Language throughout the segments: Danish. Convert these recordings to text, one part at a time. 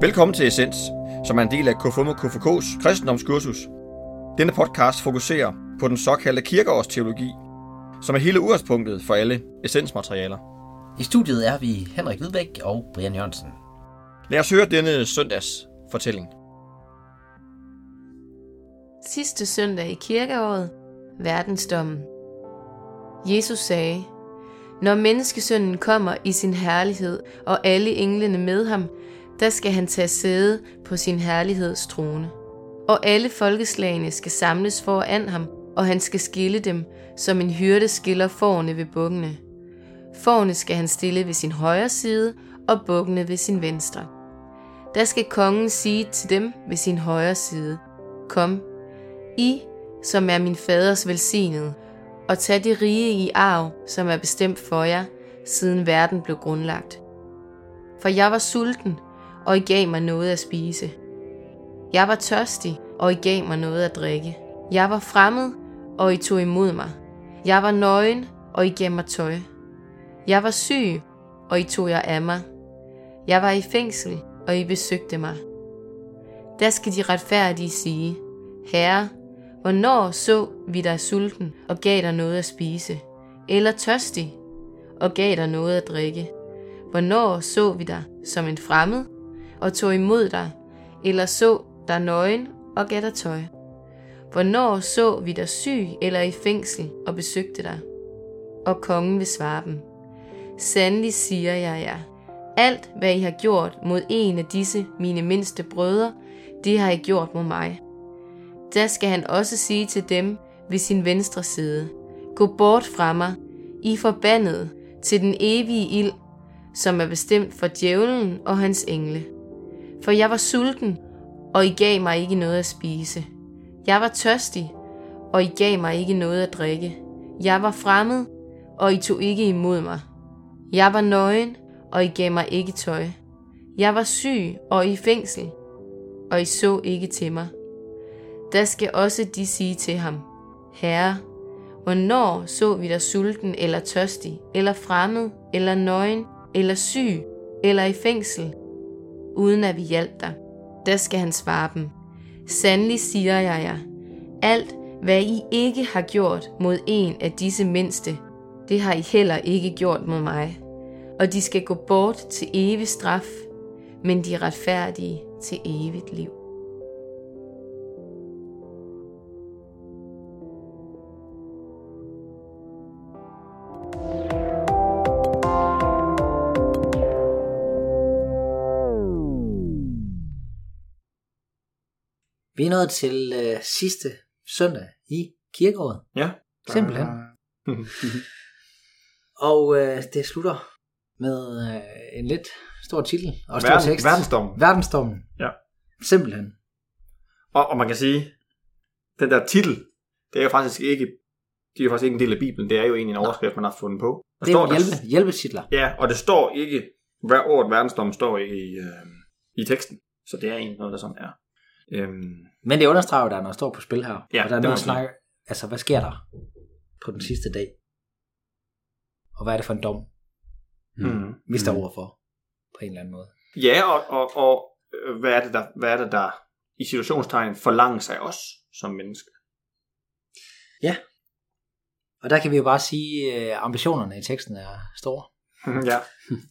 Velkommen til Essens, som er en del af KFUM og KFK's kristendomskursus. Denne podcast fokuserer på den såkaldte kirkeårsteologi, som er hele udgangspunktet for alle essensmaterialer. I studiet er vi Henrik Hvidbæk og Brian Jørgensen. Lad os høre denne søndags fortælling. Sidste søndag i kirkeåret, verdensdommen. Jesus sagde, Når menneskesønnen kommer i sin herlighed, og alle englene med ham, der skal han tage sæde på sin herligheds trone. Og alle folkeslagene skal samles foran ham, og han skal skille dem, som en hyrde skiller forne ved bukkene. Forne skal han stille ved sin højre side, og bukkene ved sin venstre. Der skal kongen sige til dem ved sin højre side, Kom, I, som er min faders velsignede, og tag de rige i arv, som er bestemt for jer, siden verden blev grundlagt. For jeg var sulten, og I gav mig noget at spise. Jeg var tørstig, og I gav mig noget at drikke. Jeg var fremmed, og I tog imod mig. Jeg var nøgen, og I gav mig tøj. Jeg var syg, og I tog jer af mig. Jeg var i fængsel, og I besøgte mig. Der skal de retfærdige sige, Herre, hvornår så vi dig sulten og gav dig noget at spise, eller tørstig og gav dig noget at drikke? Hvornår så vi dig som en fremmed og tog imod dig, eller så dig nøgen og gav dig tøj? Hvornår så vi dig syg eller i fængsel og besøgte dig? Og kongen vil svare dem. Sandelig siger jeg jer, alt hvad I har gjort mod en af disse mine mindste brødre, det har I gjort mod mig. Da skal han også sige til dem ved sin venstre side, Gå bort fra mig, I forbandede, til den evige ild, som er bestemt for djævlen og hans engle. For jeg var sulten, og I gav mig ikke noget at spise. Jeg var tørstig, og I gav mig ikke noget at drikke. Jeg var fremmed, og I tog ikke imod mig. Jeg var nøgen, og I gav mig ikke tøj. Jeg var syg og i fængsel, og I så ikke til mig. Der skal også de sige til ham, Herre, hvornår så vi dig sulten eller tørstig, eller fremmed, eller nøgen, eller syg, eller i fængsel, uden at vi hjalp dig? Der skal han svare dem, Sandelig siger jeg jer, alt hvad I ikke har gjort mod en af disse mindste, det har I heller ikke gjort mod mig. Og de skal gå bort til evig straf, men de retfærdige til evigt liv. Vi er nået til øh, sidste søndag i kirkeåret. Ja. Simpelthen. Og øh, det slutter med øh, en lidt stor titel og stor Verden, tekst. verdensdommen. Verdensdommen. Ja. Simpelthen. Og, og man kan sige, den der titel, det er jo faktisk ikke, det er jo faktisk ikke en del af Bibelen, det er jo egentlig en overskrift, man har fundet på. Der Det er der- hjælpe, hjælpetitler. Ja, og det står ikke, hver ordet verdensdommen står ikke i, øh, i teksten. Så det er egentlig noget, der sådan er. Øhm, Men det understreger at der er noget står på spil her. Ja, og der er noget snakke. Altså, hvad sker der på den sidste dag? Og hvad er det for en dom, mm. vi står overfor på en eller anden måde? Ja, og, og, og øh, hvad, er det, der, hvad er det, der i situationstegn forlanger sig os som mennesker? Og der kan vi jo bare sige, at øh, ambitionerne i teksten er store. ja.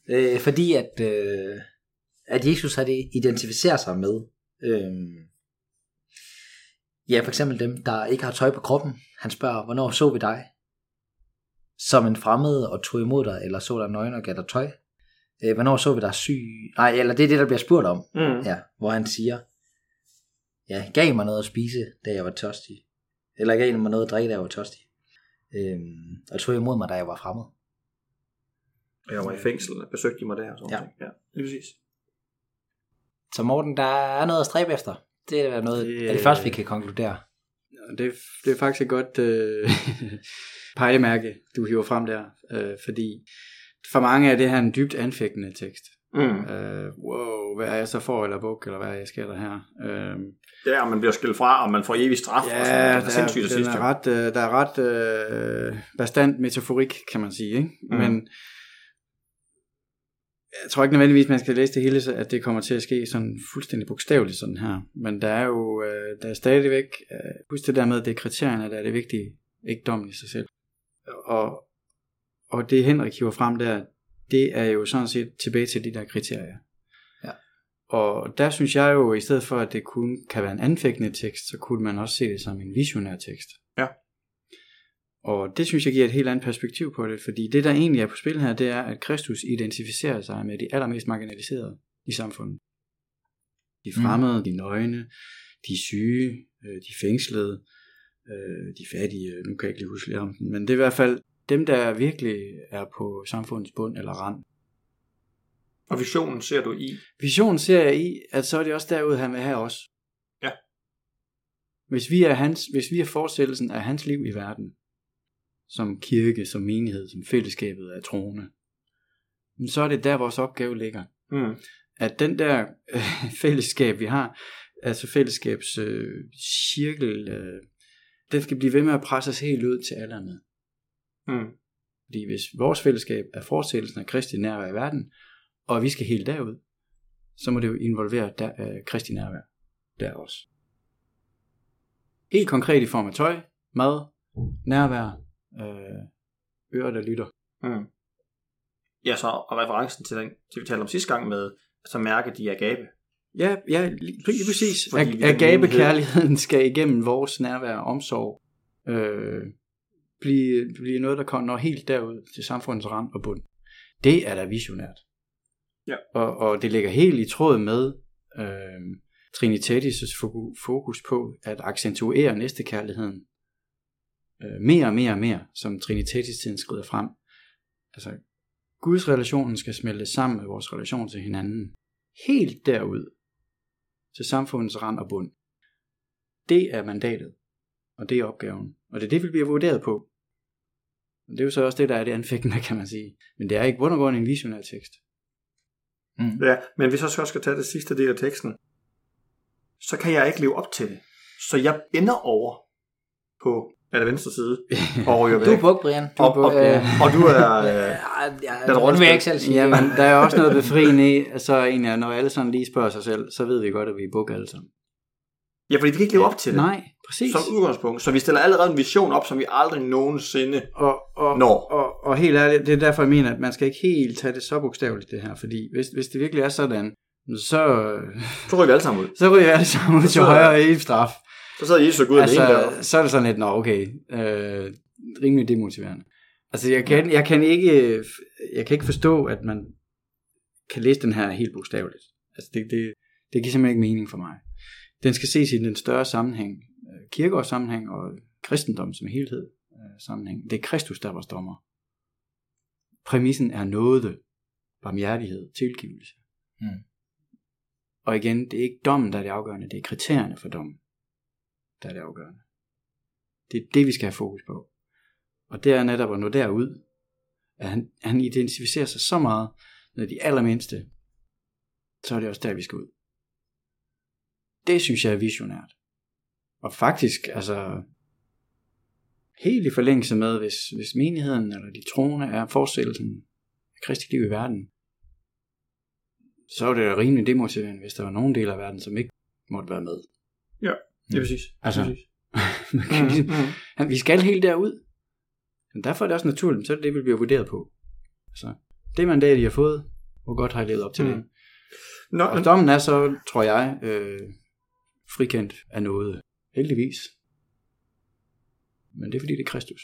Øh, fordi at, øh, at Jesus har det identificerer sig med, øh, ja for eksempel dem, der ikke har tøj på kroppen. Han spørger, hvornår så vi dig? Som en fremmed og tog imod dig, eller så dig nøgen og gav dig tøj? Øh, hvornår så vi dig syg? Nej, eller det er det, der bliver spurgt om. Mm. Ja, hvor han siger, ja, gav mig noget at spise, da jeg var tørstig. Eller gav mig noget at drikke, da jeg var tørstig. Øhm, og tog imod mig, da jeg var fremmed. Jeg var i fængsel besøgte de mig der. Og sådan Ja. ja. ja, lige præcis. Så Morten, der er noget at stræbe efter. Det er noget Det, det, af det første, vi kan konkludere. Det, det er faktisk et godt øh, pejlemærke, du hiver frem der, øh, fordi for mange er det her en dybt anfægtende tekst. Mm. Øh, wow, hvad er jeg så for eller buk, eller hvad er jeg sker der her? Øh, Det er, om man bliver skilt fra, og man får evig straf. og sådan, ja, det er der, sindssygt det den sidste. er ret, øh, der er ret øh, bestand metaforik, kan man sige. Ikke? Mm. Men jeg tror ikke nødvendigvis, man skal læse det hele, så at det kommer til at ske sådan fuldstændig bogstaveligt sådan her. Men der er jo, øh, der er stadigvæk, øh, husk det der med, at det er kriterierne, der er det vigtige, ikke dommen i sig selv. Og, og det Henrik hiver frem der, det er jo sådan set tilbage til de der kriterier. Ja. Og der synes jeg jo, i stedet for at det kun kan være en anfægtende tekst, så kunne man også se det som en visionær tekst. Ja. Og det synes jeg giver et helt andet perspektiv på det, fordi det der egentlig er på spil her, det er, at Kristus identificerer sig med de allermest marginaliserede i samfundet. De fremmede, mm. de nøgne, de syge, øh, de fængslede, øh, de fattige, nu kan jeg ikke lige huske lidt om den, men det er i hvert fald dem, der virkelig er på samfundets bund eller rand. Og visionen ser du i? Visionen ser jeg i, at så er det også derude, han vil have os. Ja. Hvis vi er, hans, hvis vi er fortsættelsen af hans liv i verden, som kirke, som menighed, som fællesskabet af troende, så er det der, vores opgave ligger. Mm. At den der øh, fællesskab, vi har, altså fællesskabs øh, cirkel, øh, den skal blive ved med at presse os helt ud til alle andre. Mm. Fordi hvis vores fællesskab er fortsættelsen af Kristi nærvær i verden, og vi skal helt derud, så må det jo involvere der, øh, Kristi nærvær der også. Helt konkret i form af tøj, mad, nærvær, øh, ører, der lytter. Mm. Ja, så og referencen til den, til vi talte om sidste gang med, så mærke de agape. Ja, ja lige, lige præcis. Fordi vi Ag- er Agape-kærligheden skal igennem vores nærvær og omsorg øh, blive, blive noget, der kommer helt derud til samfundets rand og bund. Det er da visionært. Ja. Og, og det ligger helt i tråd med øh, Trinitatis' foku- fokus på at accentuere næstekærligheden øh, mere og mere og mere, som Trinitatis-tiden skrider frem. Altså, Guds relationen skal smelte sammen med vores relation til hinanden. Helt derud til samfundets rand og bund. Det er mandatet, og det er opgaven. Og det er det, vi bliver vurderet på. Og det er jo så også det, der er det anfægtende, kan man sige. Men det er ikke bund en visionær tekst. Mm. Ja, men hvis jeg så skal tage det sidste del af teksten, så kan jeg ikke leve op til det. Så jeg ender over på er det venstre side og. Du er buk, Brian. Du og, er buk. og, Øh, og du er... Øh, ja, ja, den nu vil jeg ikke selv sige. Jamen, der er også noget befriende i, at så egentlig, når alle sådan lige spørger sig selv, så ved vi godt, at vi er buk alle sammen. ja, fordi vi kan ikke leve op til det. Nej, præcis. Som udgangspunkt. Så vi stiller allerede en vision op, som vi aldrig nogensinde Og, og, Når. og, og helt ærligt, det er derfor, jeg mener, at man skal ikke helt tage det så bogstaveligt, det her. Fordi hvis, hvis det virkelig er sådan, så, Så ryger vi alle sammen ud. så ryger alle sammen ud til højre i straf. Så sidder Jesus og Gud altså, alene der. Så er det sådan lidt, nå okay, øh, rimelig demotiverende. Altså, jeg kan, jeg, kan ikke, jeg kan ikke forstå, at man kan læse den her helt bogstaveligt. Altså, det, det, det giver simpelthen ikke mening for mig. Den skal ses i den større sammenhæng, øh, kirkeårs sammenhæng og kristendom som helhed øh, sammenhæng. Det er Kristus, der er vores dommer. Præmissen er nåde, barmhjertighed, tilgivelse. Mm. Og igen, det er ikke dommen, der er det afgørende, det er kriterierne for dommen, der er det afgørende. Det er det, vi skal have fokus på. Og det er netop at nå derud, at han, han identificerer sig så meget med de allermindste, så er det også der, vi skal ud. Det synes jeg er visionært. Og faktisk, altså, helt i forlængelse med, hvis, hvis menigheden eller de troende er forestillelsen af Kristi liv i verden, så er det da rimelig demotiverende, hvis der var nogen del af verden, som ikke måtte være med. Ja. Det er præcis. Altså, præcis. Man kan ligesom- mm. Han- Vi skal helt derud. Men derfor er det også naturligt, så er det det, vi bliver vurderet på. Så det mandat, I har fået, hvor godt har I levet op til Mm. det. Nå, Og dommen er så, tror jeg, øh, frikendt af noget. Heldigvis. Men det er fordi, det er Kristus.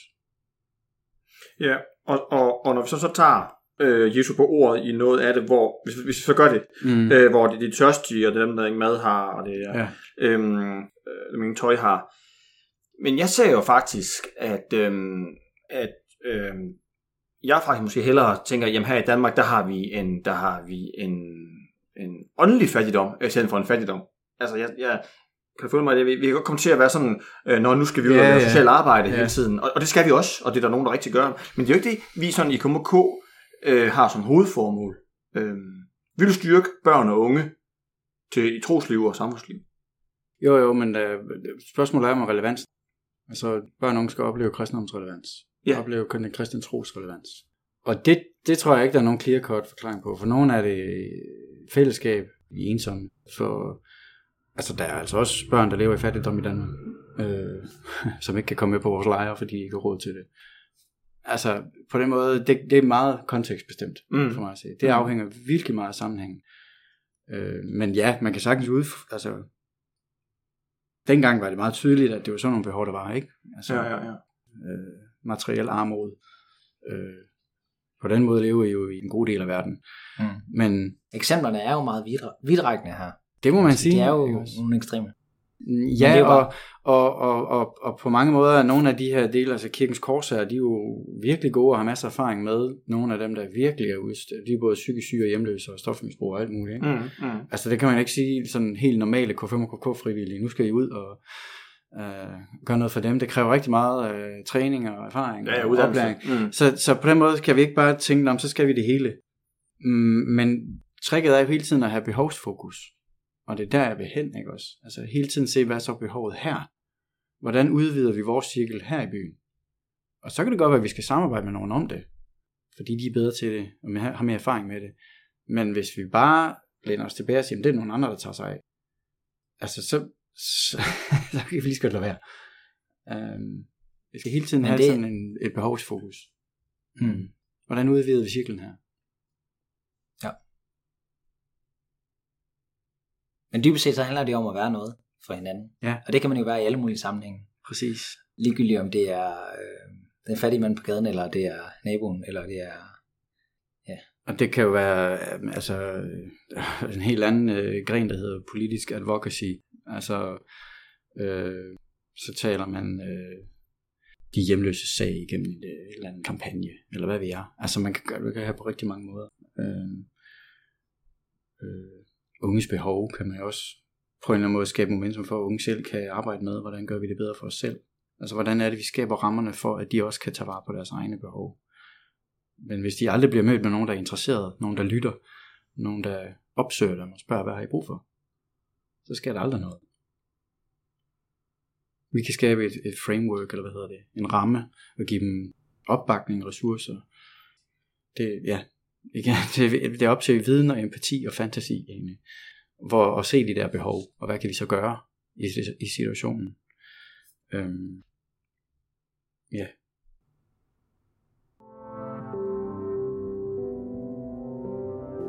Ja, og, og, og når vi så, så tager øh, Jesu på ordet i noget af det, hvor, hvis, hvis vi så gør det, Mm. øh, hvor det er de tørstige, og det er dem, der ingen mad har, og det er Ja. øhm, øh, ingen tøj har. Men jeg ser jo faktisk, at, øhm, at øhm, jeg faktisk måske hellere tænker, jamen her i Danmark, der har vi en, der har vi en, en åndelig fattigdom, i stedet for en fattigdom. Altså, jeg, jeg kan du følge mig det? Vi, vi kan godt komme til at være sådan, øh, når nu skal vi og Ja, lave ja. socialt arbejde Ja. hele tiden. Og, og det skal vi også, og det er der nogen, der rigtig gør. Men det er jo ikke det, vi sådan i KMK øh, har som hovedformål. Øh, vil du styrke børn og unge til i trosliv og samfundsliv? Jo, jo, men øh, spørgsmålet er om relevans. Altså, børn og unge skal opleve kristendoms relevans. Ja. Opleve den kristne tros relevans. Og det, det tror jeg ikke, der er nogen clear-cut forklaring på. For nogen er det fællesskab i ensomme. Så altså, der er altså også børn, der lever i fattigdom i Danmark, øh, som ikke kan komme med på vores lejre, fordi de ikke har råd til det. Altså, på den måde, det, det er meget kontekstbestemt Mm. for mig at se. Det afhænger virkelig meget af sammenhængen. Øh, men ja, man kan sagtens ud... Altså, dengang var det meget tydeligt, at det var sådan nogle behov, der var, ikke? Altså, Ja, ja, ja. øh, materiel armod. Øh, på den måde lever I jo i en god del af verden. Mm. Men Eksemplerne er jo meget vidre- vidtrækkende her. det må man sige. De er jo nogle ekstreme. Ja, er jo og, og, og, og, og på mange måder er nogle af de her dele, altså kirkens korsager, de er jo virkelig gode og har masser af erfaring med nogle af dem, der virkelig er udstødt. De er både psykisk syge og hjemløse og stofmisbrug og alt muligt. Ikke? Mm, mm. Altså det kan man ikke sige sådan helt normale K5 og KK frivillige. Nu skal I ud og øh, gøre noget for dem. Det kræver rigtig meget øh, træning og erfaring Ja, ja, og oplæring. Mm. Så, så på den måde kan vi ikke bare tænke, om så skal vi det hele. Mm, men tricket er jo hele tiden at have behovsfokus. Og det er der, jeg vil hen, ikke også? Altså hele tiden se, hvad er så behovet her? Hvordan udvider vi vores cirkel her i byen? Og så kan det godt være, at vi skal samarbejde med nogen om det. Fordi de er bedre til det, og har mere erfaring med det. Men hvis vi bare læner os tilbage og siger, at det er nogen andre, der tager sig af. Altså, så, så, så kan vi lige så godt lade være. Um, vi skal hele tiden Men have det- sådan en, et behovsfokus. Mm. Hvordan udvider vi cirklen her? Men dybest set så handler det om at være noget for hinanden. Ja. Og det kan man jo være i alle mulige sammenhænge. Præcis. Ligegyldigt om det er øh, den fattige mand på gaden, eller det er naboen, eller det er... Og det kan jo være øh, altså, øh, en helt anden øh, gren, der hedder politisk advocacy. Altså, øh, så taler man øh, de hjemløse sag igennem en, øh, en eller anden kampagne, eller hvad vi er. Altså, man kan gøre det kan have på rigtig mange måder. Øh, øh, unges behov kan man jo også på en eller anden måde skabe momentum for, at unge selv kan arbejde med, hvordan gør vi det bedre for os selv. Altså, hvordan er det, vi skaber rammerne for, at de også kan tage vare på deres egne behov. Men hvis de aldrig bliver mødt med nogen, der er interesseret, nogen, der lytter, nogen, der opsøger dem og spørger, hvad har I brug for, så sker der aldrig noget. Vi kan skabe et, et framework, eller hvad hedder det, en ramme, og give dem opbakning, ressourcer. Det, ja, igen, det, det er op til viden og empati og fantasi egentlig, hvor at se de der behov, og hvad kan vi så gøre i, i situationen. Øhm, ja,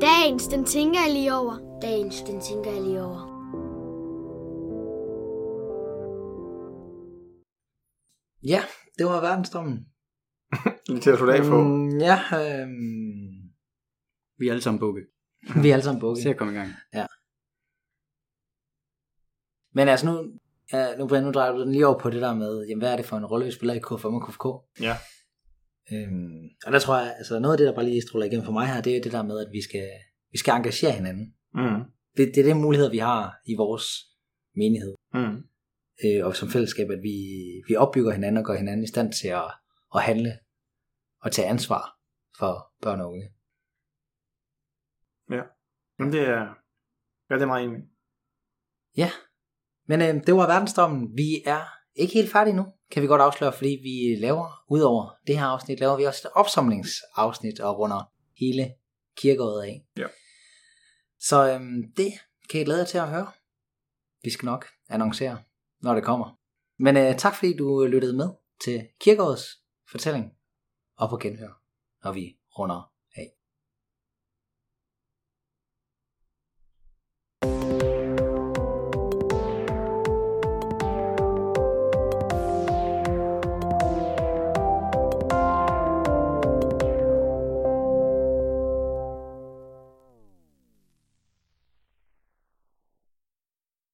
Dagens, den tænker jeg lige over. Dagens, den tænker jeg lige over. Ja, det var verdensdommen. Lige til at slutte af på. Mm, ja, øhm, vi er alle sammen bukke. vi er alle sammen bukke. Se at komme i gang. Men altså nu, ja, nu, nu drejer du den lige over på det der med, jamen, hvad er det for en rolle, vi spiller i K5 og KFK? Ja. Øhm, og der tror jeg, altså noget af det, der bare lige stråler igennem for mig her, det er det der med, at vi skal, vi skal engagere hinanden. Mm. Det, det er den mulighed, vi har i vores menighed, Mm. øh, og som fællesskab, at vi, vi opbygger hinanden og gør hinanden i stand til at, at handle og tage ansvar for børn og unge. Jamen det er, ja, det er meget enig. Ja, men øh, det var verdensdommen. Vi er ikke helt færdige nu, kan vi godt afsløre, fordi vi laver, udover det her afsnit, laver vi også et opsamlingsafsnit og runder hele kirkeåret af. Ja. Så øhm, det kan I glæde jer til at høre. Vi skal nok annoncere, når det kommer. Men øh, tak fordi du lyttede med til kirkeårets fortælling og på genhør, når vi runder